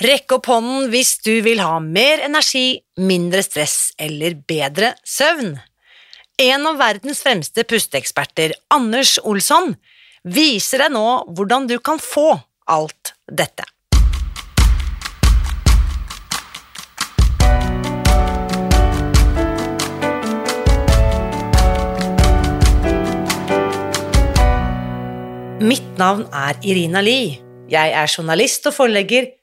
Rekk opp hånden hvis du vil ha mer energi, mindre stress eller bedre søvn. En av verdens fremste pusteeksperter, Anders Olsson, viser deg nå hvordan du kan få alt dette. Mitt navn er Irina Lie. Jeg er journalist og forlegger,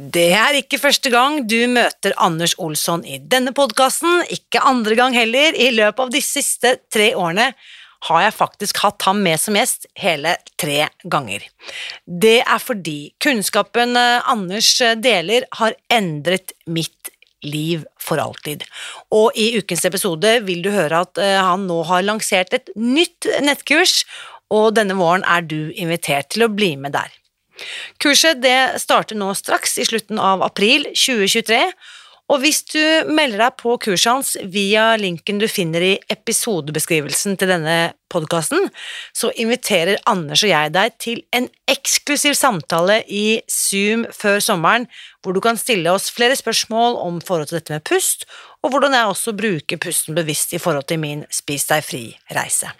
Det er ikke første gang du møter Anders Olsson i denne podkasten, ikke andre gang heller. I løpet av de siste tre årene har jeg faktisk hatt ham med som gjest hele tre ganger. Det er fordi kunnskapen eh, Anders deler, har endret mitt liv for alltid. Og i ukens episode vil du høre at eh, han nå har lansert et nytt nettkurs, og denne våren er du invitert til å bli med der. Kurset starter nå straks i slutten av april 2023, og hvis du melder deg på kurset hans via linken du finner i episodebeskrivelsen til denne podkasten, så inviterer Anders og jeg deg til en eksklusiv samtale i Zoom før sommeren, hvor du kan stille oss flere spørsmål om forhold til dette med pust, og hvordan jeg også bruker pusten bevisst i forhold til min Spis deg fri-reise.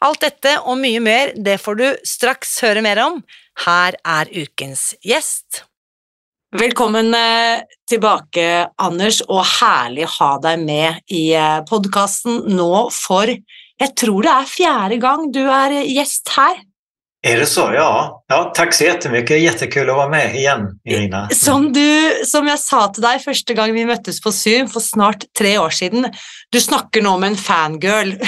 Alt dette og mye mer, det får du straks høre mer om. Her er ukens gjest. Velkommen eh, tilbake, Anders, og herlig å ha deg med i eh, podkasten nå for jeg tror det er fjerde gang du er gjest her. Er det så? Ja. ja tack så jättemycket. Jättekul å være med igjen, Irina. Som, du, som jeg sa til deg første gang vi møttes på Zoom for snart tre år siden, du snakker nå med en fangirl.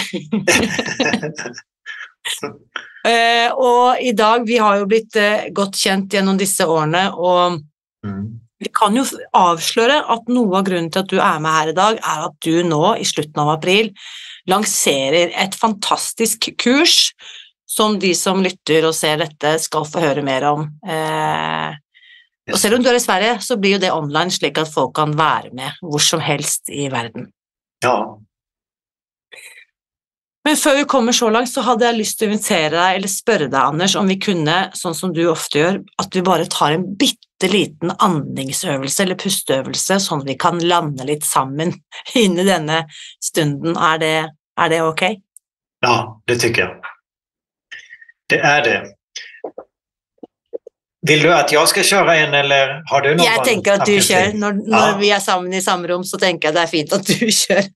uh, og i dag, vi har jo blitt uh, godt kjent gjennom disse årene, og Mm. Vi kan jo avsløre at noe av grunnen til at du er med her i dag, er at du nå, i slutten av april, lanserer et fantastisk kurs som de som lytter og ser dette, skal få høre mer om. Eh, og selv om du er i Sverige, så blir jo det online, slik at folk kan være med hvor som helst i verden. Ja, men før vi kommer så langt, så hadde jeg lyst til å invitere deg, eller spørre deg, Anders, om vi kunne, sånn som du ofte gjør, at vi bare tar en bitte liten andningsøvelse eller pusteøvelse, sånn at vi kan lande litt sammen inni denne stunden. Er det, er det ok? Ja, det tykker jeg. Det er det. Vil du at jeg skal kjøre en, eller har du noe? Jeg tenker at du kjører. Når, når ja. vi er sammen i samme rom, så tenker jeg det er fint at du kjører.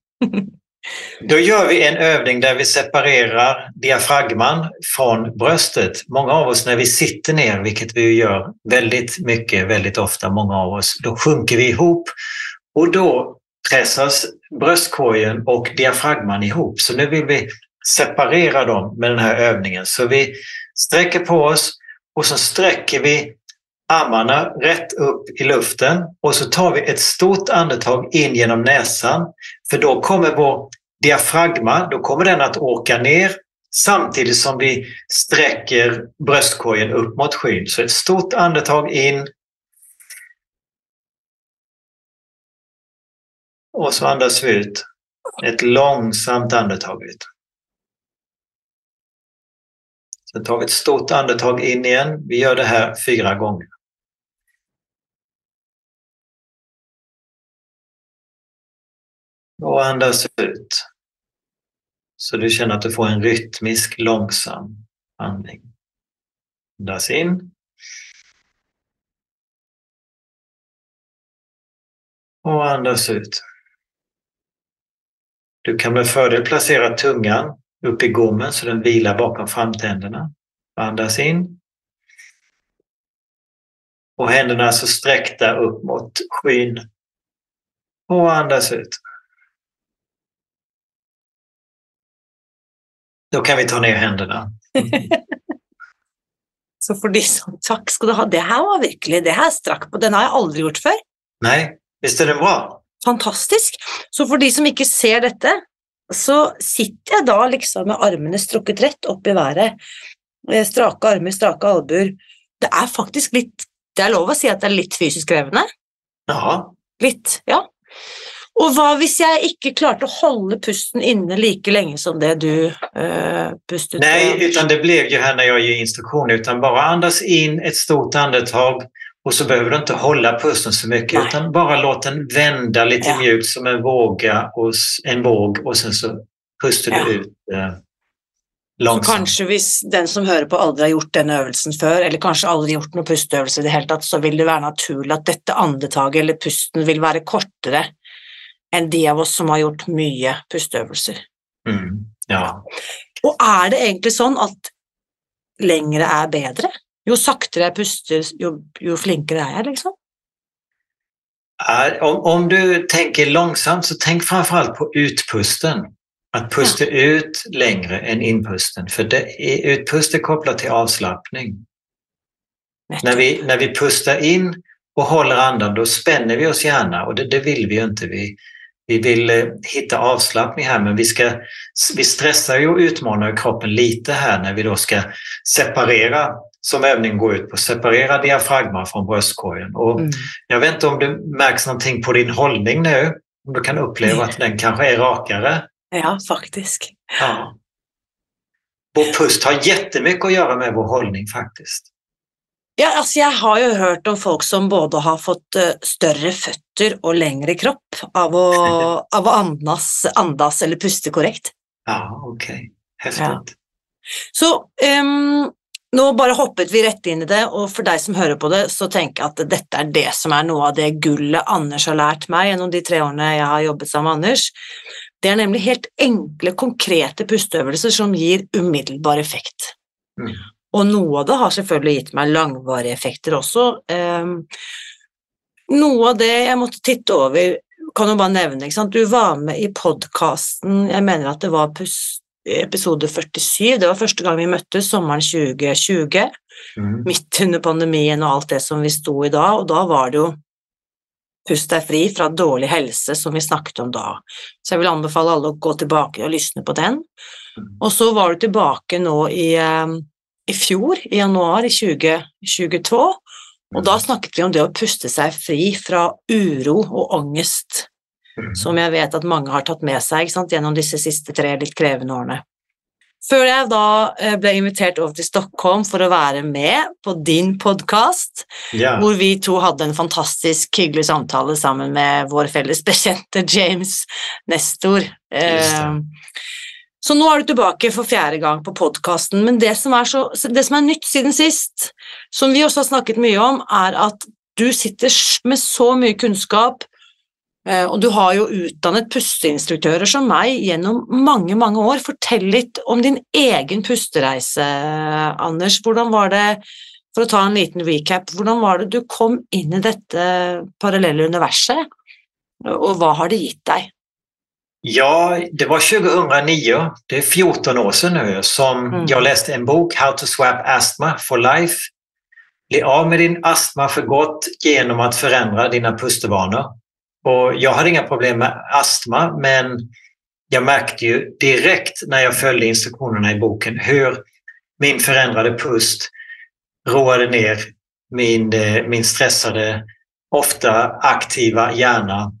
Då gör vi en övning där vi separerar diafragman från bröstet. Många av oss när vi sitter ner, vilket vi gör väldigt mycket, väldigt ofta, många av oss, då sjunker vi ihop och då pressas bröstkorgen och diafragman ihop. Så nu vill vi separera dem med den här övningen. Så vi sträcker på oss och så sträcker vi armarna rätt upp i luften och så tar vi ett stort andetag in genom näsan. För då kommer vår diafragma, då kommer den att åka ner samtidigt som vi sträcker bröstkorgen upp mot skyn. Så ett stort andetag in. Och så andas vi ut. Ett långsamt andetag ut. Sen tar vi ett stort andetag in igen. Vi gör det här fyra gånger. Och andas ut. Så du känner att du får en rytmisk, långsam andning. Andas in. Och andas ut. Du kan med fördel placera tungan upp i gommen så den vilar bakom framtänderna. Andas in. Och händerna så sträckta upp mot skyn. Och andas ut. Då kan vi ta ner händerna. Så for de som Takk skal du ha. Det her var virkelig Det her strakk på. Den har jeg aldri gjort før. Nei, visst er den bra? Fantastisk. Så for de som ikke ser dette, så sitter jeg da liksom med armene strukket rett opp i været. Eh, Strake armer, strake albuer. Det er faktisk litt Det er lov å si at det er litt fysisk krevende. Ja, Litt, ja. Og hva hvis jeg ikke klarte å holde pusten inne like lenge som det du uh, pustet? Nei, utan det ble jo her når jeg gir instruksjon, utan bara andas inn et stort andetag Og så behøver du ikke holde pusten så mye, utan bare låt den vende litt Ja. mjukt som en våge, og, en våg og sen så puster Ja. du ut eh, Så kanskje hvis den som hører på aldri har gjort denne øvelsen før, eller kanskje aldri gjort noen pusteøvelse i det hele tatt, så vil det være naturlig at dette andetaget eller pusten vil være kortere enn de av oss som har gjort mye pusteøvelser. Mm, ja. Og er det egentlig sånn at lengre er bedre? Jo saktere jeg puster, jo, jo flinkere er jeg, liksom? Er, Om, om du tenker langsomt, så tenk framfor alt på utpusten. At puste ja. ut lengre enn innpusten. For det utpust er kopplat til avslappning. Når vi, når vi puster inn, og holder andan, da spänner vi oss gjerne, og det, det vill vi ju inte. Vi, vi vill eh, hitta avslappning här, men vi, ska, vi stressar ju och utmanar kroppen lite här när vi då ska separera, som övningen går ut på, separera diafragman från bröstkorgen. Och Mm. jag vet inte om det märks någonting på din hållning nu, om du kan uppleva att den kanske är rakare. Ja, faktisk. Ja. Vår pust har jättemycket att göra med vår hållning faktiskt. Ja, altså jeg har jo hørt om folk som både har fått eh, større føtter og lengre kropp av å, av å andas, andas eller puste korrekt. Ja, ok. Heftig. Ja. Så um, nå bare hoppet vi rett inn i det, og for deg som hører på det, så tenker jeg at dette er det som er noe av det gullet Anders har lært meg gjennom de tre årene jeg har jobbet sammen med Anders. Det er nemlig helt enkle, konkrete pusteøvelser som gir umiddelbar effekt. Mm. Og noe av det har selvfølgelig gitt meg langvarige effekter også. Ehm, noe av det jeg måtte titte over, kan jo bare nevne, du var med i podkasten, jeg mener at det var episode 47, det var første gang vi møttes sommeren 2020, Mm. midt under pandemien og alt det som vi sto i da, og da var det jo Pust deg fri fra dårlig helse, som vi snakket om da. Så jeg vil anbefale alle å gå tilbake og lysne på den. Mm. Og så var du tilbake nå i, eh, i fjor, i januar i 2022, og da snakket vi om det å puste seg fri fra uro og angst, Mm. som jeg vet at mange har tatt med seg sant, gjennom disse siste tre litt krevende årene. Før jeg da eh, ble invitert over til Stockholm for å være med på din podkast, yeah. hvor vi to hadde en fantastisk hyggelig samtale sammen med vår felles bekjente James Nestor. Eh, Så nå er du tilbake for fjerde gang på podkasten, men det som, så, det som er nytt siden sist, som vi også har snakket mye om, er at du sitter med så mye kunnskap, eh, og du har jo utdannet pusteinstruktører som meg gjennom mange, mange år. Fortell litt om din egen pustereise, Anders. Hvordan var det, for å ta en liten recap, hvordan var det du kom inn i dette parallelle universet, og hva har det gitt deg? Ja, det var 2009, det är 14 år sedan nu, som Mm. jag läste en bok, How to swap asthma for life. Bli av med din astma för gott genom att förändra dina pustevanor. Och jag hade inga problem med astma, men jag märkte ju direkt när jag följde instruktionerna i boken hur min förändrade pust roade ner min, eh, min stressade, ofta aktiva hjärna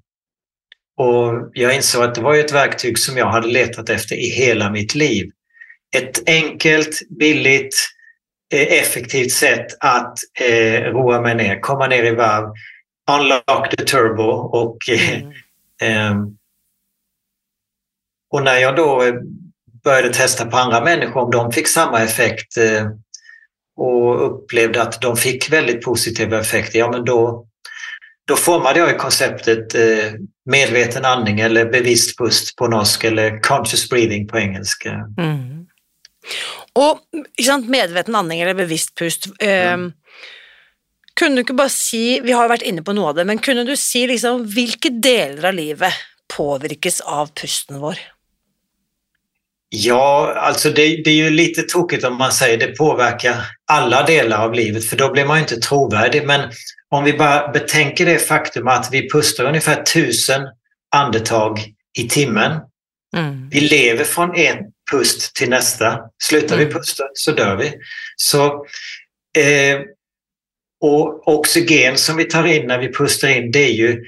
och jag insåg att det var ett verktyg som jag hade letat efter i hela mitt liv. Ett enkelt, billigt, eh, effektivt sätt att eh, roa mig ner, komma ner i varv, unlock the turbo och, eh, Mm. eh, och när jag då eh, började testa på andra människor om de fick samma effekt eh, och upplevde att de fick väldigt positiva effekter, ja men då, då formade jag konceptet eh, medveten andning eller bevisst pust på norsk eller conscious breathing på engelska. Mm. Og sant, medveten andning eller bevisst pust eh, mm. Kunne du ikke bare si, vi har jo vært inne på noe av det, men kunne du si liksom hvilke deler av livet påvirkes av pusten vår? Ja, alltså det, det, är ju lite tokigt om man säger det påverkar alla delar av livet för då blir man ju inte trovärdig. Men om vi bara betänker det faktum att vi pustar ungefär tusen andetag i timmen. Mm. Vi lever från en pust till nästa. Slutar mm. vi pusta så dör vi. Så, eh, och oxygen som vi tar in när vi pustar in det är ju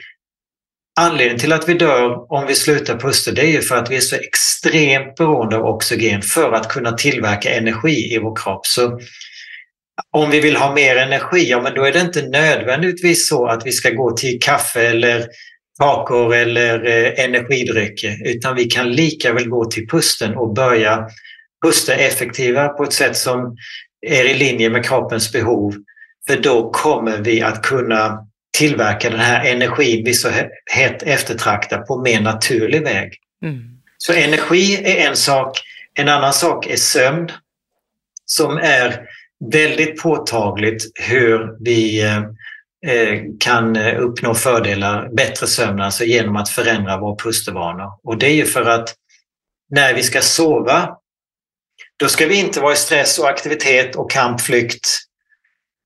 Anledningen till att vi dör om vi slutar pusta det är ju för att vi är så extremt beroende av oxygen för att kunna tillverka energi i vår kropp. Så om vi vill ha mer energi, ja men då är det inte nödvändigtvis så att vi ska gå till kaffe eller kakor eller eh, energidrycker, utan vi kan lika väl gå till pusten och börja pusta effektivare på ett sätt som är i linje med kroppens behov. För då kommer vi att kunna tillverka den här energin vi så hett eftertraktar på mer naturlig väg. Mm. Så energi är en sak. En annan sak är sömn som är väldigt påtagligt hur vi eh, eh, kan uppnå fördelar, bättre sömn, alltså genom att förändra våra pustevanor. Och det är ju för att när vi ska sova, då ska vi inte vara i stress och aktivitet och kampflykt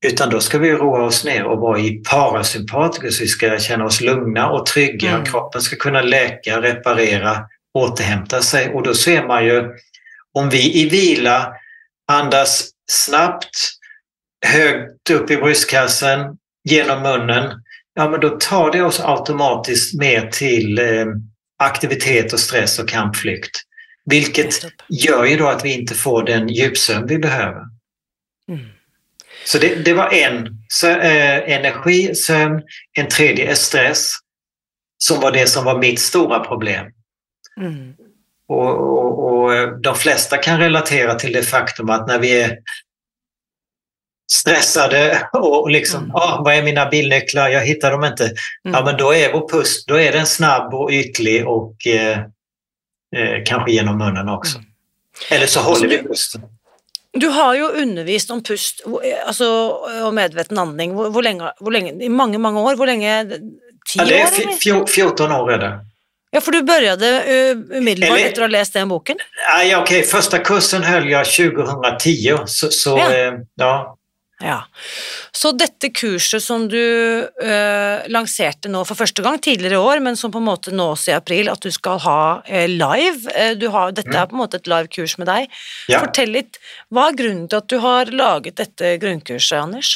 utan då ska vi roa oss ner och vara i parasympatikus. Vi ska känna oss lugna och trygga. Mm. Kroppen ska kunna läka, reparera, återhämta sig. Och då ser man ju om vi i vila andas snabbt, högt upp i bröstkassen, genom munnen, ja men då tar det oss automatiskt mer till eh, aktivitet och stress och kampflykt. Vilket gör ju då att vi inte får den djupsömn vi behöver. Mm. Så det, det var en. Så, eh, energi, sömn. En tredje är stress. Som var det som var mitt stora problem. Mm. Och, och, och, de flesta kan relatera till det faktum att när vi är stressade och liksom, mm. ah, vad är mina bilnycklar? Jag hittar dem inte. Mm. Ja, men då är vår pust, då är den snabb och ytlig och eh, eh, kanske genom munnen också. Mm. Eller så håller vi pusten. Du har jo undervist om pust altså, og medveten andning hvor, hvor, lenge, hvor, lenge, i mange, mange år. Hvor lenge? Ti år? Ja, det er 14 år er det. Ja, för du började uh, umiddelbart efter att ha läst den boken? Ja, okej, okay. första kursen höll jag 2010, så, så ja. Eh, ja. Ja. Så dette kurset som du eh, lanserte nå for første gang tidligere i år, men som på en måte nås i april, at du skal ha eh, live eh, har, Dette mm. er på en måte et live kurs med deg. Ja. Fortell litt, hva er grunnen til at du har laget dette grunnkurset, Anders?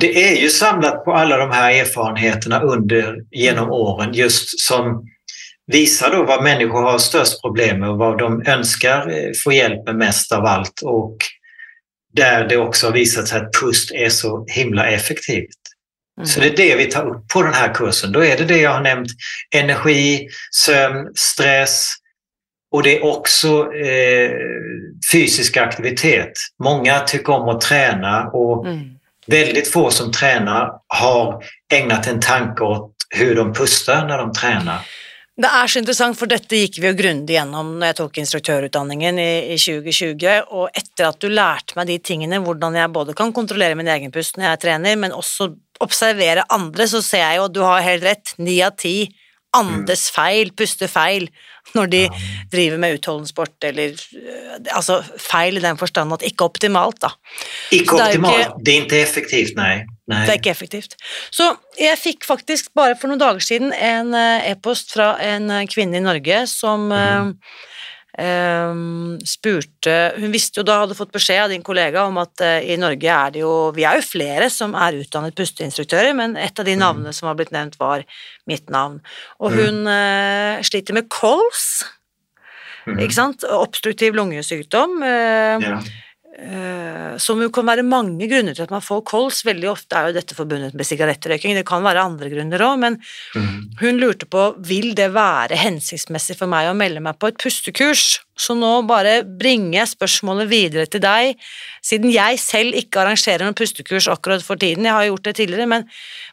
Det är ju samlat på alla de här erfarenheterna under, genom åren, just som visar då vad människor har störst problem med och vad de önskar eh, få hjälp med mest av allt. Och där det också har visat sig att pust är så himla effektivt. Mm. Så det är det vi tar upp på den här kursen. Då är det det jag har nämnt, energi, sömn, stress och det är också eh, fysisk aktivitet. Många tycker om att träna och mm. väldigt få som tränar har ägnat en tanke åt hur de pustar när de tränar. Det er så interessant, for dette gikk vi jo grundig gjennom når jeg tok instruktørutdanningen i, i, 2020, og etter at du lærte meg de tingene, hvordan jeg både kan kontrollere min egen pust når jeg trener, men også observere andre, så ser jeg jo at du har helt rett, ni av ti andes feil, puster feil, når de driver med utholdensport, eller altså feil i den forstand at ikke optimalt, da. Ikke optimalt, det er, ikke, det er ikke effektivt, nei. Nei. Det er ikke effektivt. Så jeg fikk faktisk bare for noen dager siden en eh, e-post fra en eh, kvinne i Norge som mm. Um, spurte Hun visste jo da, hadde fått beskjed av din kollega om at uh, i Norge er det jo Vi er jo flere som er utdannet pusteinstruktører, men et av de navnene navnene som har blitt nevnt, var mitt navn. Og mhm. hun uh, sliter med kols, mm. ikke sant? Obstruktiv lungesykdom. Uh, ja. Eh, som jo kan være mange grunner til at man får kols. Veldig ofte er jo dette forbundet med sigarettrøyking, det kan være andre grunner òg, men Mm. hun lurte på vil det være hensiktsmessig for meg å melde meg på et pustekurs. Så nå bare bringer jeg spørsmålet videre til deg, siden jeg selv ikke arrangerer noen pustekurs akkurat for tiden. Jeg har gjort det tidligere, men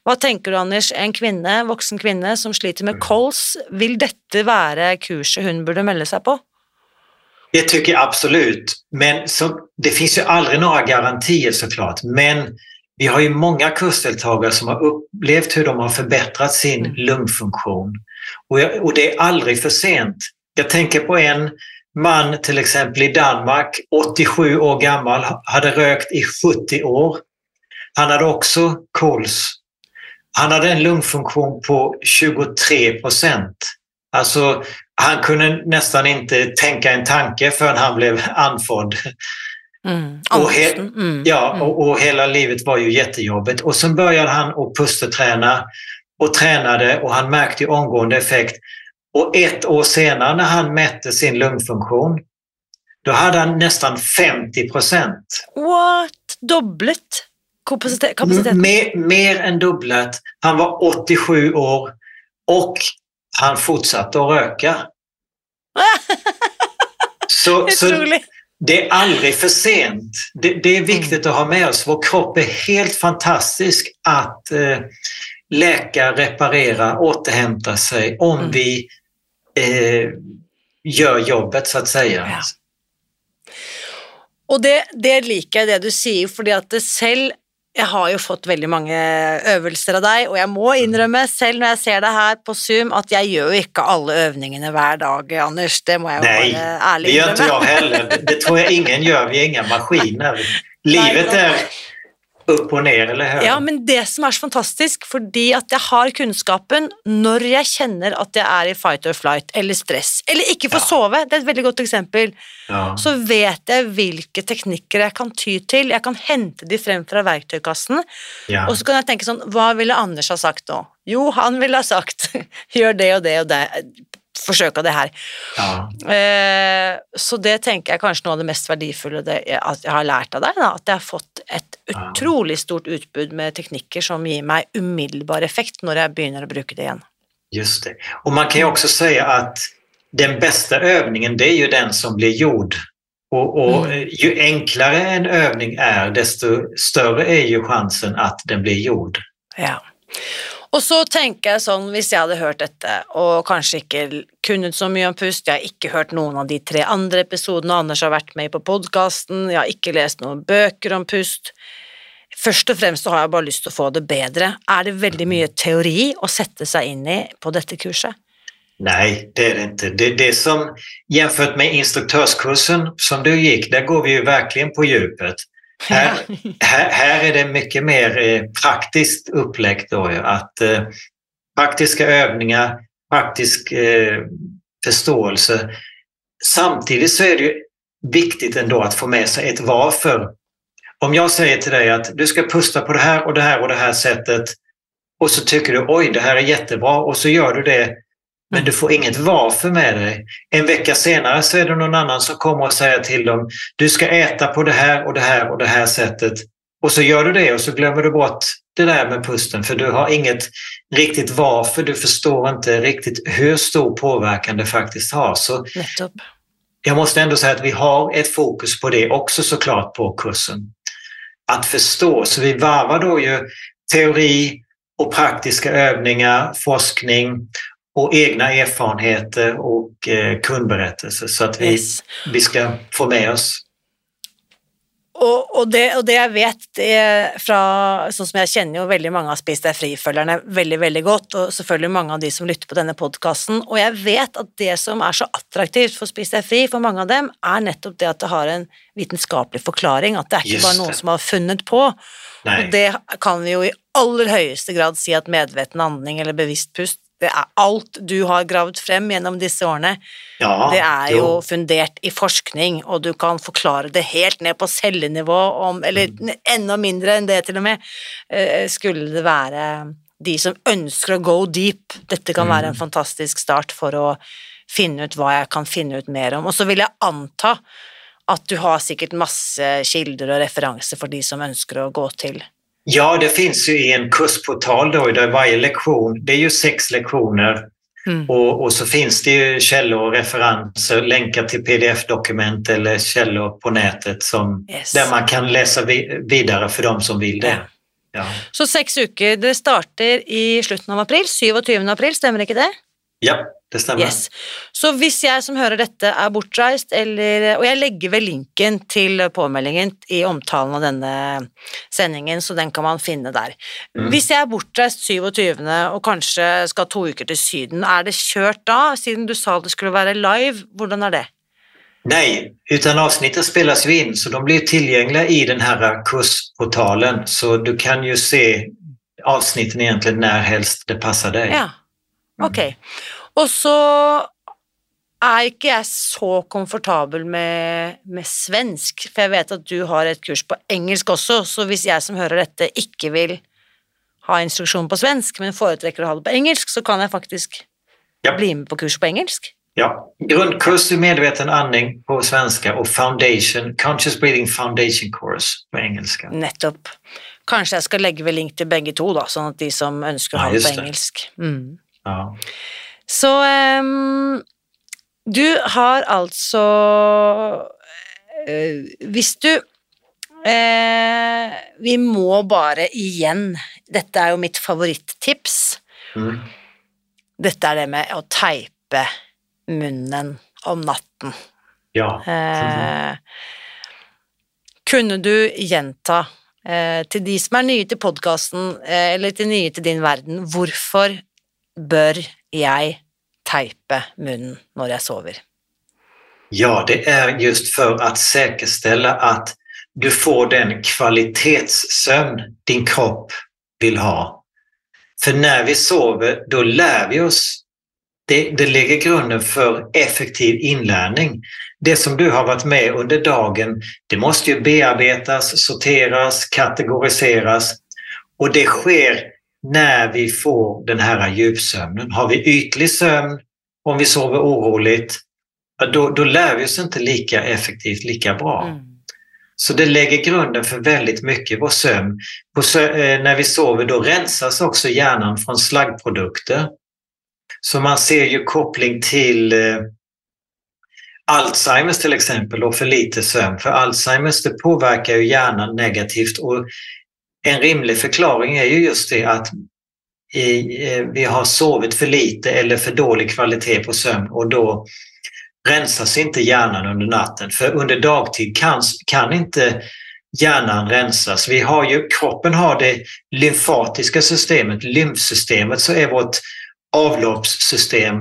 hva tenker du, Anders? En kvinne, voksen kvinne som sliter med kols, vil dette være kurset hun burde melde seg på? Det tycker jag absolut. Men så, det finns ju aldrig några garantier såklart. Men vi har ju många kursdeltagare som har upplevt hur de har förbättrat sin Mm. lungfunktion. Och, jag, och det är aldrig för sent. Jag tänker på en man till exempel i Danmark, 87 år gammal, hade rökt i 70 år. Han hade också kols. Han hade en lungfunktion på 23 procent. Alltså, han kunde nästan inte tänka en tanke förrän han blev andfådd. Mm. Och he-. Mm. Ja, Mm. och, och hela livet var ju jättejobbigt. Och sen började han att pusteträna och tränade och han märkte omgående effekt. Och ett år senare när han mätte sin lungfunktion, då hade han nästan 50 procent. What? Doblet kapacitet? Mer, mer än dubblat. Han var 87 år och han fortsatte å røyke. Så, så det er aldri for sent. Det, det er viktig å ha med oss. Vår kropp er helt fantastisk at eh, läka, reparere, återhente seg om Mm. vi eh, gjør jobbet så å si. Ja. Og det, det liker jeg det du sier, fordi at det selv Jeg har jo fått veldig mange øvelser av deg, og jeg må innrømme, selv når jeg ser det her på Zoom, at jeg gjør jo ikke alle øvningene hver dag, Anders. Det må jeg jo Nei, bare ærlig det gjør ikke jeg heller. Det, tror jeg ingen gjør. Vi er ingen maskiner. Livet är upp og ned, eller hur? Ja, men det som er så fantastisk, fordi at jeg har kunnskapen når jeg kjenner at jeg er i fight or flight eller stress, eller ikke får Ja. sove, det er et veldig godt eksempel, Ja. så vet jeg hvilke teknikker jeg kan ty til. Jeg kan hente de frem fra verktøykassen, Ja. og så kan jeg tenke sånn, hva ville Anders ha sagt nå? Jo, han ville ha sagt, gjør det og det og det, forsøk av det her. Ja. Eh, så det tenker jeg kanskje noe av det mest verdifulle det, at jeg har lært av deg, da, at jeg har fått et utrolig stort utbud med teknikker som gir meg umiddelbar effekt når jeg begynner å bruke det igjen. Just det. Og man kan jo også si at den beste øvningen det er jo den som blir gjord. Og, og Mm. eh, ju en øvning er, desto større er jo chansen at den blir gjord. Ja. Og så tenker jeg sånn, hvis jeg hadde hørt dette, og kanskje ikke kunnet så mye om pust, jeg har ikke hørt noen av de tre andre episodene Anders har vært med på podkasten, jeg har ikke lest noen bøker om pust. Først og fremst så har jeg bare lyst til å få det bedre. Er det veldig mye teori å sette seg inn i på dette kurset? Nei, det er det ikke. Det, det som Sammenlignet med instruktørkursen som du gikk, der går vi jo verkligen på djupet. Här, här, här är det mycket mer eh, praktiskt upplägg då praktiske att eh, praktiska övningar, praktisk eh, förståelse. Samtidigt så är det viktigt ändå att få med sig ett varför. Om jag säger till dig att du ska pusta på det här och det här och det här sättet och så tycker du oj, det här är jättebra och så gör du det men du får inget varför med dig. En vecka senare så är det någon annan som kommer och säger till dem du ska äta på det här och det här och det här sättet. Och så gör du det och så glömmer du bort det där med pusten för du har inget riktigt varför. Du förstår inte riktigt hur stor påverkan det faktiskt har. Så jag måste ändå säga att vi har ett fokus på det också såklart på kursen. Att förstå, så vi varvar då ju teori och praktiska övningar, forskning och egna erfarenheter och eh, kundberättelser så att vi, Yes. vi ska få med oss. Og, og, det, og det jeg vet det, fra Sånn som jeg kjenner jo veldig mange av Spis deg fri-følgerne veldig, veldig godt, og selvfølgelig mange av de som lytter på denne podkasten, og jeg vet at det som er så attraktivt for Spis deg fri for mange av dem, er nettopp det at det har en vitenskapelig forklaring, at det er ikke Just bare noen det. som har funnet på. Nej. Og det kan vi jo i aller høyeste grad si at medveten andning eller bevisst pust, det er alt du har gravd frem gjennom disse årene, Ja, det er jo. jo fundert i forskning, og du kan forklare det helt ned på cellenivå, om, eller Mm. enda mindre enn det til og med, eh, skulle det være de som ønsker å go deep. Dette kan være en Mm. fantastisk start for å finne ut hva jeg kan finne ut mer om. Og så vil jeg anta at du har sikkert masse kilder og referanser for de som ønsker å gå til. Ja, det finns ju i en kursportal då, där varje lektion, det är ju sex lektioner Mm. och, och så finns det ju källor och referenser, länkar till pdf-dokument eller källor på nätet som, Yes. där man kan läsa vi, vidare för de som vill det. Ja. Så seks uker. det starter i slutten av april. 27. april, stemmer ikke det? Ja, det stemmer. Yes. Så hvis jeg som hører dette er bortreist, eller Og jeg legger ved linken til påmeldingen i omtalen av denne sendingen, så den kan man finne der. Mm. Hvis jeg er bortreist 27. og kanskje skal to uker til Syden, er det kjørt da? Siden du sa det skulle være live, hvordan er det? Nej, utan avsnitten spelas vi in så de blir tillgängliga i den här kursportalen så du kan ju se avsnitten egentligen när helst det passar dig. Ja, ok. Og så er ikke jeg så komfortabel med, med svensk, for jeg vet at du har et kurs på engelsk også, så hvis jeg som hører dette ikke vil ha instruksjon på svensk, men foretrekker å ha det på engelsk, så kan jeg faktisk Ja. bli med på kurs på engelsk. Ja, Grunnkurs i medveten andning på svenska og foundation, conscious breathing foundation course på engelsk. Nettopp. Kanskje jeg skal legge ved link til begge to, da, sånn at de som ønsker å ha det på engelsk. Mm. Ja. Så um, du har altså uh, Hvis du uh, Vi må bare igjen Dette er jo mitt favorittips. Mm. Dette er det med å teipe munnen om natten. ja. Uh, kunne du gjenta til de som er nye til podkasten, eller til nye til din verden, hvorfor bør jeg teipe munnen når jeg sover? Ja, det är just för att säkerställa att du får den kvalitetssøvn din kropp vil ha. For når vi sover, da lærer vi oss. Det, det legger grunnen for effektiv innlæring. Det som du har vært med under dagen, det må bearbeides, sorteres, kategoriseres. Og det sker när vi får den här djupsömnen. Har vi ytlig sömn, om vi sover oroligt, då, då lär vi oss inte lika effektivt, lika bra. Mm. Så det lägger grunden för väldigt mycket vår sömn. På sö- eh, när vi sover då rensas också hjärnan från slaggprodukter. Så man ser ju koppling till eh, Alzheimers till exempel och för lite sömn. För Alzheimers det påverkar ju hjärnan negativt och en rimlig förklaring är ju just det att eh, vi har sovit för lite eller för dålig kvalitet på sömn och då rensas inte hjärnan under natten. För under dagtid kan, kan inte hjärnan rensas. Vi har ju, kroppen har det lymfatiska systemet, lymfsystemet, så är vårt avloppssystem.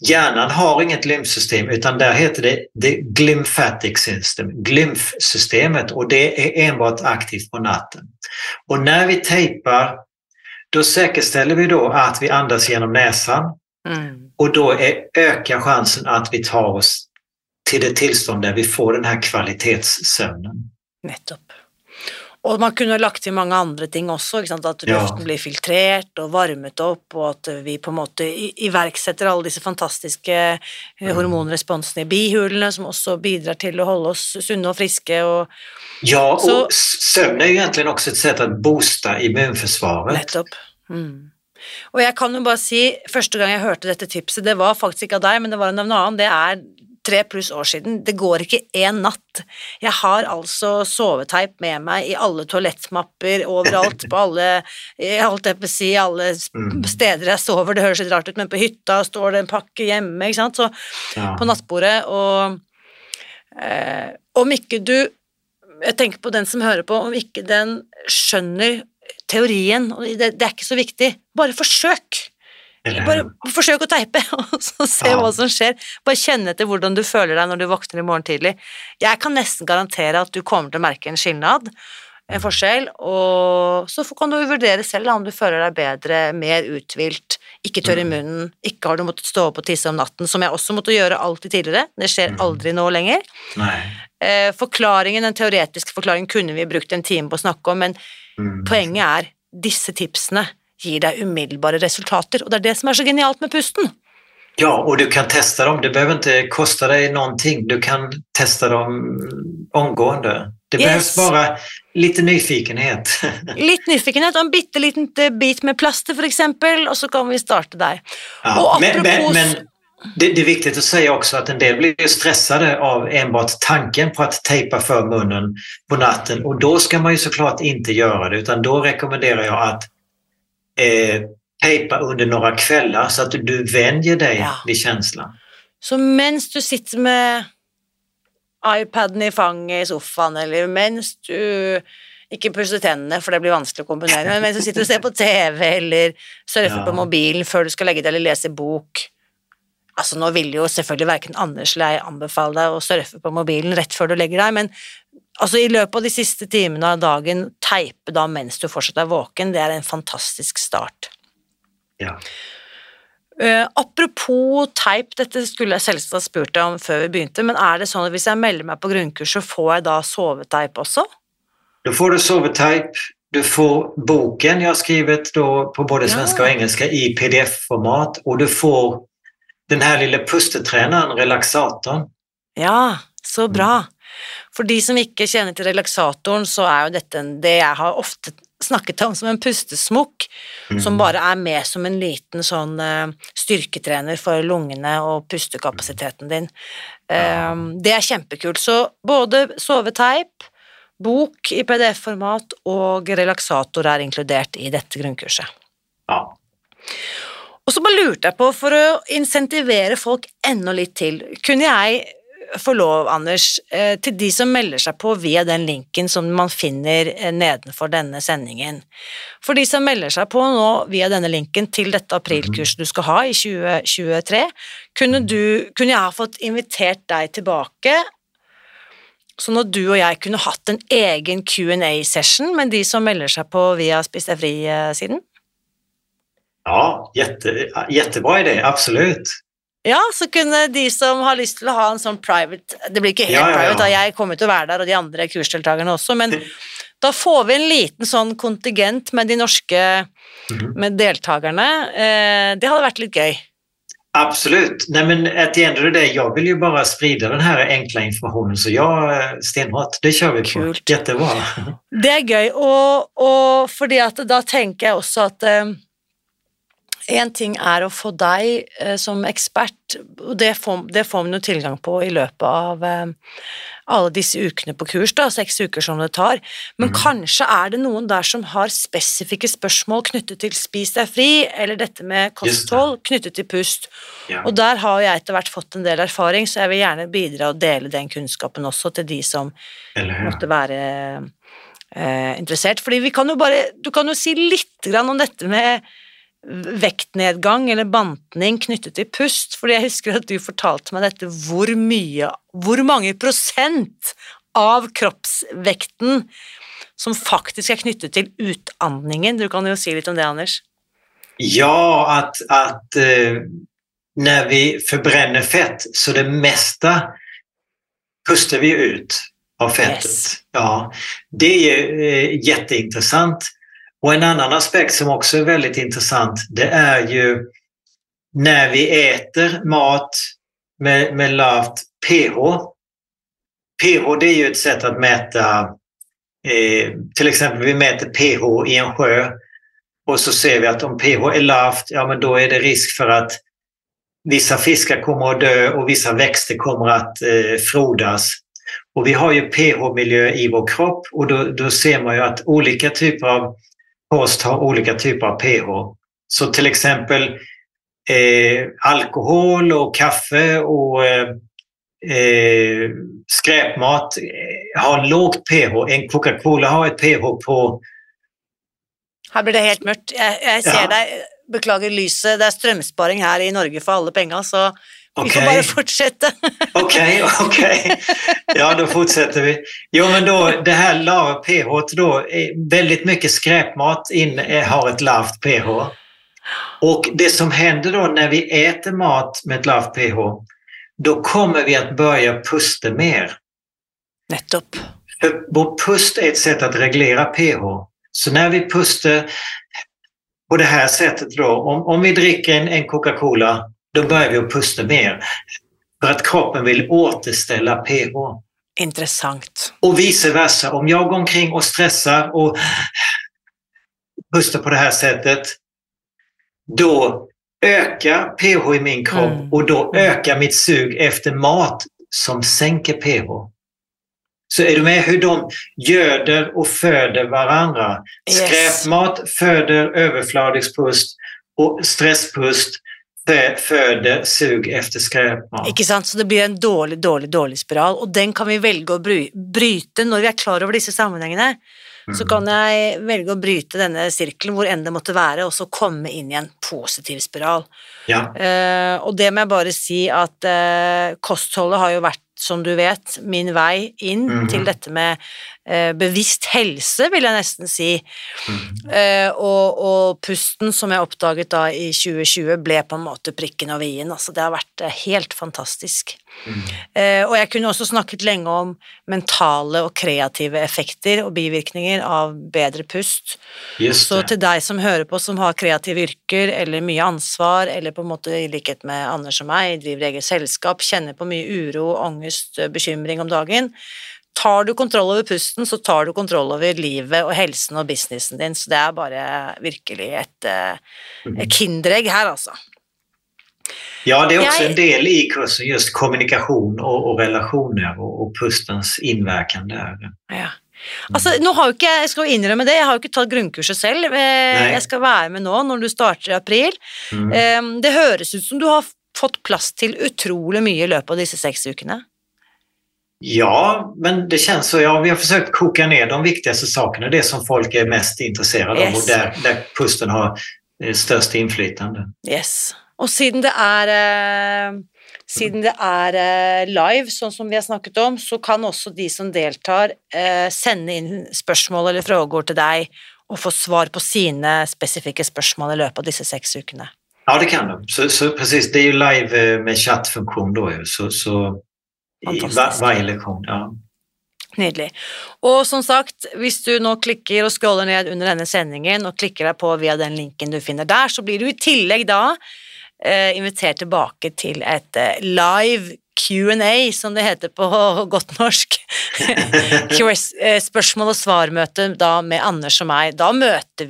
Hjärnan har inget lymfsystem utan där heter det the glymphatic system, glymfsystemet och det är enbart aktivt på natten. Och när vi tejpar då säkerställer vi då att vi andas genom näsan Mm. och då är, ökar chansen att vi tar oss till det tillstånd där vi får den här kvalitetssömnen. Nettopp. Og man kunne lagt til mange andre ting også, at Ja. luften blir filtrert og varmet opp, og at vi på en måte iverksetter alle disse fantastiske Mm. hormonresponsene i bihulene, som også bidrar til å holde oss sunne og friske. og Ja, og Så- søvn er jo egentlig også et sett sätt att immunforsvaret. Nettopp. Mm. Og jeg kan jo bare si, første gang jeg hørte dette tipset, det var faktisk ikke av deg, men det var en av en annen, det er tre pluss år siden. Det går ikke én natt. Jeg har altså soveteip med meg i alle toalettmapper, overalt, på alle holdt jeg på å si, alle Mm. steder jeg sover. Det høres litt rart ut, men på hytta står det en pakke hjemme, ikke sant, så Ja. på nattbordet, og eh, om ikke du Jeg tenker på den som hører på, om ikke den skjønner teorien, og det, det er ikke så viktig, bare forsøk. Bare forsøk å teipe, og så se Ja. hva som skjer. Bare kjenne etter hvordan du føler deg når du våkner i morgen tidlig. Jeg kan nesten garantere at du kommer til å merke en skilnad, en forskjell, og så kan du vurdere selv om du føler deg bedre, mer uthvilt, ikke tørr i Mm. munnen, ikke har du måttet stå opp og tisse om natten, som jeg også måtte gjøre alltid tidligere. Det skjer Mm. aldri nå lenger. Eh, forklaringen, den teoretiske forklaringen kunne vi brukt en time på å snakke om, men Mm. poenget er disse tipsene gir deg umiddelbare resultater, og det er det som er så genialt med pusten. Ja, og du kan testa dem. Det behøver ikke koste deg noen ting. Du kan testa dem omgående. Det Yes. behøves bare litt nyfikenhet. Litt nyfikenhet og en bitte liten eh, bit med plaster, eksempel, og så kan vi starte der. Ja, apropos... men, men, men det, det er viktig å si også at en del blir stresset av enbart tanken på å teipe for munnen på natten og da skal man jo så klart ikke gjøre det utan da rekommenderer jeg att eh, tejpa under några kvällar så att du, vänjer dig Ja. vid känslan. Så mens du sitter med iPaden i fanget i sofaen, eller mens du ikke pusser tennene, for det blir vanskelig å kombinere, men mens du sitter og ser på TV, eller surfer Ja. på mobilen før du skal legge deg, eller lese bok Altså, nå vil jo selvfølgelig verken Anders eller jeg anbefale deg å surfe på mobilen rett før du legger deg, men altså, i løpet av de siste timene av dagen, teipe da mens du fortsatt er våken, det er en fantastisk start. Ja. Uh, apropos teip, dette skulle jeg selvsagt ha spurt deg om før vi begynte, men er det sånn at hvis jeg melder meg på grunnkurs, så får jeg da soveteip også? Da får du soveteip. du får boken jeg har skrevet på både Ja. og engelsk i pdf-format og du får den her lille pustetreneren, relaksatoren. Ja, så bra. For de som ikke kjenner til relaksatoren, så er jo dette det jeg har ofte snakket om som en pustesmokk, som bare er med som en liten sånn eh, styrketrener for lungene og pustekapasiteten din. Ja. det er kjempekult. Så både soveteip, bok i PDF-format og relaksator er inkludert i dette grunnkurset. Ja. Og så bare lurte jeg på, for å insentivere folk enda litt til, kunne jeg få lov, Anders, eh, til de som melder seg på via den linken som man finner eh, nedenfor denne sendingen. For de som melder seg på nå via denne linken til dette aprilkurset du skal ha i 2023, kunne, du, kunne jeg ha fått invitert deg tilbake, sånn at du og jeg kunne hatt en egen Q&A-session med de som melder seg på via Spis deg fri-siden? Ja, jätte, jättebra idé, absolut. Ja, så kunne de som har lyst til å ha en sånn private Det blir ikke helt Ja, ja, ja. private, da jeg kommer til å være der, og de andre kursdeltakerne også, men da får vi en liten sånn kontingent med de norske Mhm. med deltakerne. Eh, det hadde vært litt gøy. Absolutt. Nej, men at the end of the jag vill ju bara sprida den här enkla informasjonen, så ja, eh, stenhårt, det kjører vi på. Kult. Jättebra. Det er gøy, og, og fordi at da tenker jeg også at en ting er å få deg eh, som ekspert, og det får, det får man jo tilgang på i løpet av eh, alle disse ukene på kurs, da, seks uker som det tar, men kanskje er det noen der som har spesifikke spørsmål knyttet til spis deg fri, eller dette med kosthold knyttet til pust, Ja. og der har jeg etter hvert fått en del erfaring, så jeg vil gjerne bidra og dele den kunnskapen også til de som Eller ja. måtte være eh, interessert. Fordi vi kan jo bare Du kan jo si litt grann om dette med vektnedgang eller bantning knyttet til pust, fordi jeg husker at du fortalte meg dette hvor mye Hvor mange prosent av kroppsvekten som faktisk er knyttet til utandningen? Du kan jo si litt om det, Anders. Ja, at, at uh, når vi forbrenner fett så det meste puster vi ut av fettet. Yes. Ja, det er eh, jätteintressant. Och en annan aspekt som också är väldigt intressant det är ju när vi äter mat med, med lavt pH. pH det är ju ett sätt att mäta, eh, till exempel vi mäter pH i en sjö och så ser vi att om pH är lavt, ja men då är det risk för att vissa fiskar kommer att dö och vissa växter kommer att eh, frodas. Och vi har ju pH-miljö i vår kropp och då, då ser man ju att olika typer av kost har olika typer av pH. Så till exempel eh, alkohol och kaffe och eh, eh, skräpmat eh, har lågt pH. En Coca-Cola har ett pH på Her blir det helt mørkt. Jeg, jeg ser Ja. deg, beklager lyset, det er strømsparing her i Norge for alle penga, så vi får bare fortsette. ok, ok. Ja, då fortsätter vi. Jo, men då, det här lava pH då, är väldigt mycket skräpmat in, eh, har ett lavt pH. Och det som händer då när vi äter mat med ett lavt pH, då kommer vi att börja pusta mer. Nettopp. För vår pust är ett sätt att reglera pH. Så när vi puster på det här sättet då, om, om vi dricker en, en Coca-Cola då börjar vi å puste mer. För att kroppen vil återställa pH. Interessant. Och vice versa, om jeg går omkring og stressar og puster på det här sättet, då ökar pH i min kropp Mm. og da øker mitt sug efter mat som senker pH. Så er du med hur de göder og föder varandra? Yes. Skräpmat föder överflödigspust og stresspust föder sug efter skräpmat. Ikke sant? Så det blir en dårlig, dårlig, dårlig spiral, og den kan vi velge å bryte når vi er klar over disse sammenhengene. Så Mm. kan jeg velge å bryte denne sirkelen, hvor enn det måtte være, og så komme inn i en positiv spiral. Ja. Uh, og det må jeg bare si at uh, kostholdet har jo vært, som du vet, min vei inn Mhm. til dette med eh, bevisst helse, vil jeg nesten si. Mm. Eh, og, og pusten, som jeg oppdaget da i 2020, ble på en måte prikken over i-en. Altså, det har vært eh, helt fantastisk. Mm. Eh, og jeg kunne også snakket lenge om mentale og kreative effekter og bivirkninger av bedre pust. Så til deg som hører på, som har kreative yrker eller mye ansvar, eller på en måte i likhet med Anders og meg, driver eget selskap, kjenner på mye uro, angst, bekymring om dagen, tar du kontroll over pusten, så tar du kontroll over livet og helsen og businessen din, så det er bare virkelig et, eh, et kinderegg her, altså. Ja, det är också Jag- en del i kursen, just kommunikation och, och relationer och, och pustens inverkan där. Ja. Altså, nå har jo ikke, jeg skal jo innrømme det, jeg har jo ikke tatt grunnkurset selv. Eh, Jeg skal være med nå når du starter i april. Mm. Eh, Det høres ut som du har fått plass til utrolig mye i løpet av disse seks ukene. Ja, men det känns så. Ja, vi har forsøkt å koka ned de viktigste sakene. det som folk er mest intresserade av Yes. der, der där pusten har størst innflytelse. Yes. Og siden det er eh, siden det er eh, live, sånn som vi har snakket om, så kan også de som deltar, eh, sende inn spørsmål eller frågård til deg og få svar på sine spesifikke spørsmål i løpet av disse seks ukene. Ja, det kan de. Så, så precis, det er jo live med chatfunksjon da, så, så i Fantastiskt. Ja. Nydelig. Og som sagt, hvis du nå klikker og scroller ned under denne sendingen og klikker deg på via den linken du finner der, så blir du i tillegg da invitert tilbake til et eh, live Q&A, som det heter på godt norsk. Eh, Spørsmål og svarmøte da med Anders og meg. Da,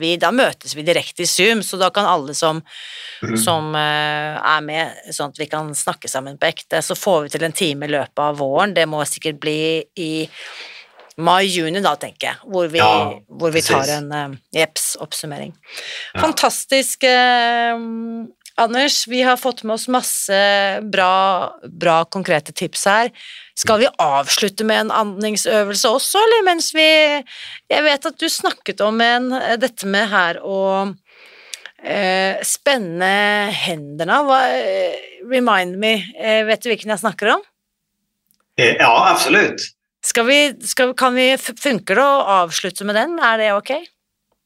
vi, da møtes vi direkte i Zoom, så da kan alle som, som eh, er med, sånn at vi kan snakke sammen på ekte. Så får vi til en time i løpet av våren. Det må sikkert bli i mai-juni, da, tenker jeg, hvor vi, Ja, hvor vi tar en uh, jeps, oppsummering. Ja. Fantastisk, eh, Anders. Vi har fått med oss masse bra, bra konkrete tips her. Skal vi avslutte med en andningsøvelse også, eller mens vi Jeg vet at du snakket om en, dette med her å eh, spenne hendene. Hva, eh, remind me, eh, vet du hvilken jeg snakker om? Eh, ja, absolutt. Skal vi, skal, kan vi, funker det å avslutte med den? Er det ok?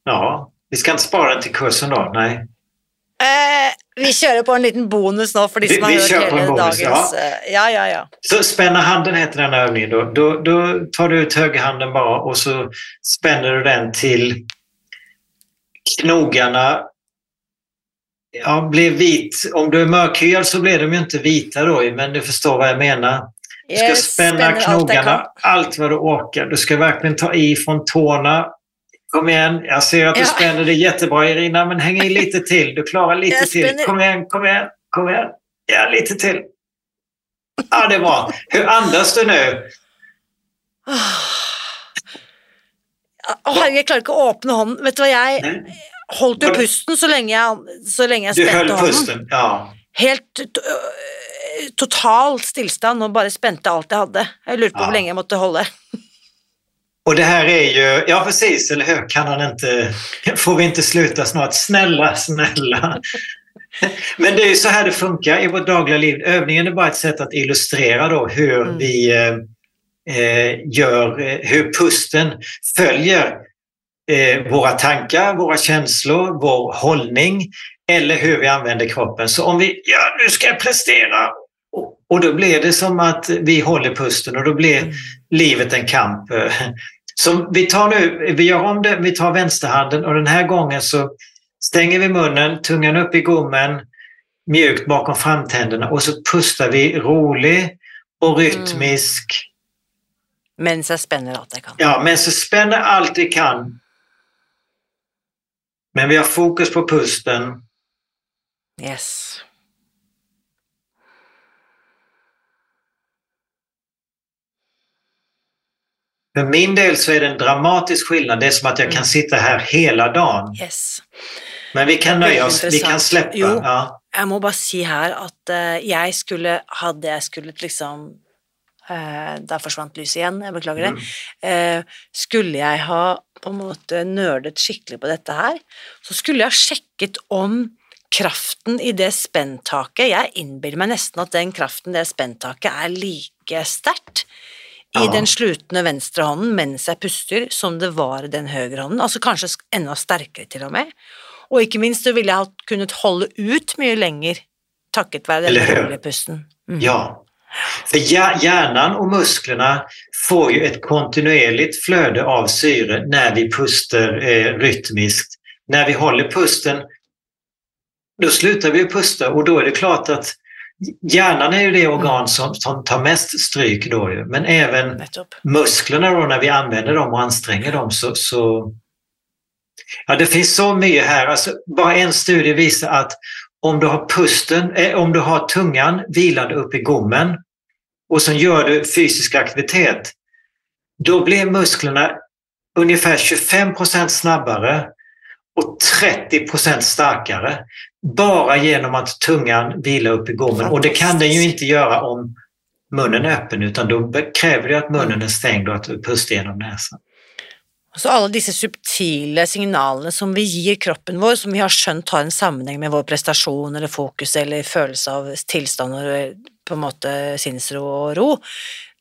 Ja, vi skal ikke spare den til kursen da? nej. Eh, vi kjører på en liten bonus nå for de Vi- som har hørt hele bonus, dagens eh, Ja, ja, ja. Så spenner handen heter den här Da. Då, då, då tar du ut høyrehånden bare, og så spenner du den til knogarna. Ja, blir vit. Om du er mørkhyet, så blir de jo ikke vita da, men du forstår hva jeg mener. Du skal spenne alt knogarna allt vad du orker. Du skal virkelig ta i fra tårna. Kom igjen. Jeg ser at du Ja. spenner det jättebra Irina, men heng i lite til. Du klarer lite til. Kom igjen, kom igjen, kom igjen. Ja, lite til. Ja, det er bra. Hvordan andas du nå? Å, herregud, jeg klarer ikke å åpne hånden. Vet du hva, jeg holdt jo pusten så lenge jeg, så lenge jeg spente hånden. pusten, ja. Helt øh, total stillstand og bare spente alt jeg hadde. Jeg lurte på Ja. hvor lenge jeg måtte holde. Och det här är ju, ja precis, eller hur? Kan han inte, får vi inte sluta snart? Snälla, snälla. Men det är ju så här det funkar i vårt dagliga liv. Övningen är bara ett sätt att illustrera då hur Mm. vi eh, eh, gör, eh, hur pusten följer eh, våra tankar, våra känslor, vår hållning eller hur vi använder kroppen. Så om vi, ja nu ska jag prestera och, da då blir det som att vi håller pusten och då blir Mm. livet en kamp. Så vi tar nu, vi gör om det, vi tar vänsterhanden och den här gången så stänger vi munnen, tungan upp i gommen, mjukt bakom framtänderna och så pustar vi rolig och rytmisk. Mens jeg spenner alt jeg kan. Ja, men så spänner allt vi kan. Men vi har fokus på pusten. Yes. För min del så är det en dramatisk skillnad. Det är som att jag kan sitta här hela dagen. yes. Men vi kan nöja oss, vi kan slippe. släppa. Jo. Ja. Jeg må bare si her at eh, jeg skulle Hadde jeg skulle liksom eh, Der forsvant lyset igjen, jeg beklager det. Eh, skulle jeg ha på en måte nerdet skikkelig på dette her, så skulle jeg ha sjekket om kraften i det spenntaket Jeg innbiller meg nesten at den kraften i det spenntaket er like sterkt i den slutne venstre hånden mens jeg puster, som det var i den høyre hånden. Altså kanskje enda sterkere, til og med. Og ikke minst så ville jeg ha kunnet holde ut mye lenger takket være den rolige pusten. Mm. Ja. For hjernen og musklene får jo et kontinuerligt fløde av syre når vi puster eh, rytmisk. Når vi holder pusten, da slutter vi å puste, og da er det klart att hjärnan är ju det organ som, som tar mest stryk då. Men även musklerna då när vi använder dem och anstränger dem så, så Ja, det finns så mycket här. Alltså, bara en studie visar att om du har pusten, eh, om du har tungan vilande upp i gommen och sen gör du fysisk aktivitet, då blir musklerna ungefär 25 procent snabbare och 30 procent starkare bara genom att tungan vilar upp i gommen. Och det kan den ju inte göra om munnen är öppen utan då kräver det att munnen är stängd och att du pustar genom näsan. Så alle disse subtile signalene som vi gir kroppen vår, som vi har skjønt har en sammenheng med vår prestasjon eller fokus eller følelse av tilstand og på en måte sinnsro og ro,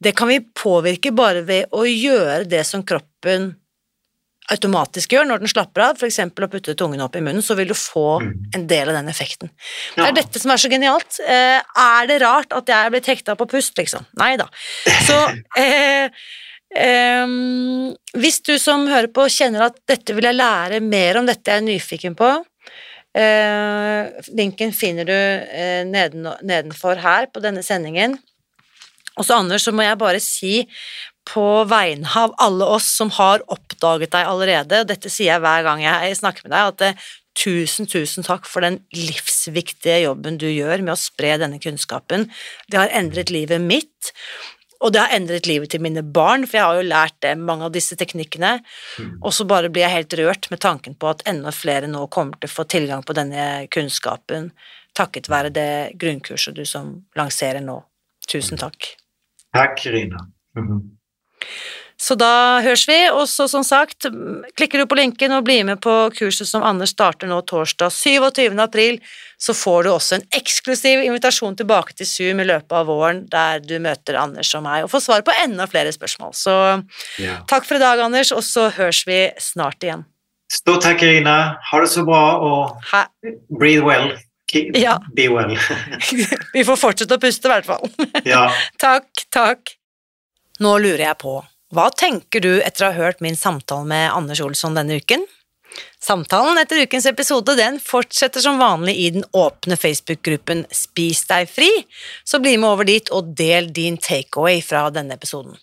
det kan vi påvirke bare ved å gjøre det som kroppen automatisk gjør når den slapper av, f.eks. å putte tungen opp i munnen, så vil du få Mm. en del av den effekten. Det er dette som er så genialt. Eh, er det rart at jeg er blitt hekta på pust, liksom? Nei da. Så eh, eh, hvis du som hører på kjenner at dette vil jeg lære mer om, dette jeg er nyfiken på, eh, linken finner du eh, neden, nedenfor her på denne sendingen. Og så Anders, så må jeg bare si på vegne av alle oss som har oppdaget deg allerede, og dette sier jeg hver gang jeg snakker med deg, at det, tusen, tusen takk for den livsviktige jobben du gjør med å spre denne kunnskapen. Det har endret livet mitt, og det har endret livet til mine barn, for jeg har jo lært dem mange av disse teknikkene, og så bare blir jeg helt rørt med tanken på at enda flere nå kommer til å få tilgang på denne kunnskapen, takket være det grunnkurset du som lanserer nå. Tusen takk. Takk, Irina. Så da høres vi, og så som sagt, klikker du på linken og blir med på kurset som Anders starter nå torsdag 27. april, så får du også en eksklusiv invitasjon tilbake til Zoom i løpet av våren, der du møter Anders og meg og får svar på enda flere spørsmål. Så Ja. takk for i dag, Anders, og så høres vi snart igjen. Stort takk, Irina. Ha det så bra og ha. breathe well. Keep, Ja. Be well. Vi får fortsette å puste, i hvert fall. ja. Takk, takk. Nå lurer jeg på, hva tenker du etter å ha hørt min samtale med Anders Olsson denne uken? Samtalen etter ukens episode den fortsetter som vanlig i den åpne Facebook-gruppen Spis deg fri, så bli med over dit og del din takeaway fra denne episoden.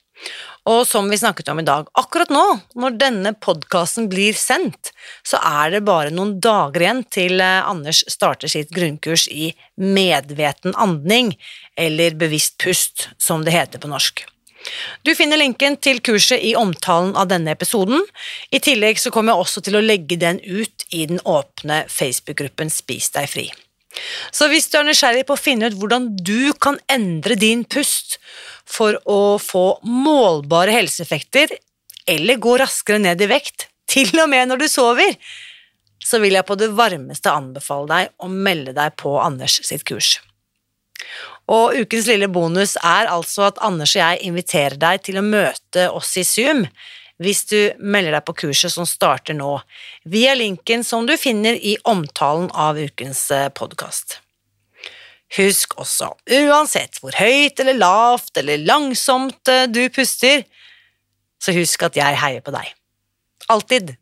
Og som vi snakket om i dag, akkurat nå, når denne podkasten blir sendt, så er det bare noen dager igjen til eh, Anders starter sitt grunnkurs i medveten andning, eller bevisst pust, som det heter på norsk. Du finner linken til kurset i omtalen av denne episoden. I tillegg så kommer jeg også til å legge den ut i den åpne Facebook-gruppen Spis deg fri. Så hvis du er nysgjerrig på å finne ut hvordan du kan endre din pust for å få målbare helseeffekter, eller gå raskere ned i vekt, til og med når du sover, så vil jeg på det varmeste anbefale deg å melde deg på Anders sitt kurs. Og ukens lille bonus er altså at Anders og jeg inviterer deg til å møte oss i Zoom hvis du melder deg på kurset som starter nå, via linken som du finner i omtalen av ukens podkast. Husk også, uansett hvor høyt eller lavt eller langsomt eh, du puster, så husk at jeg heier på deg. Alltid.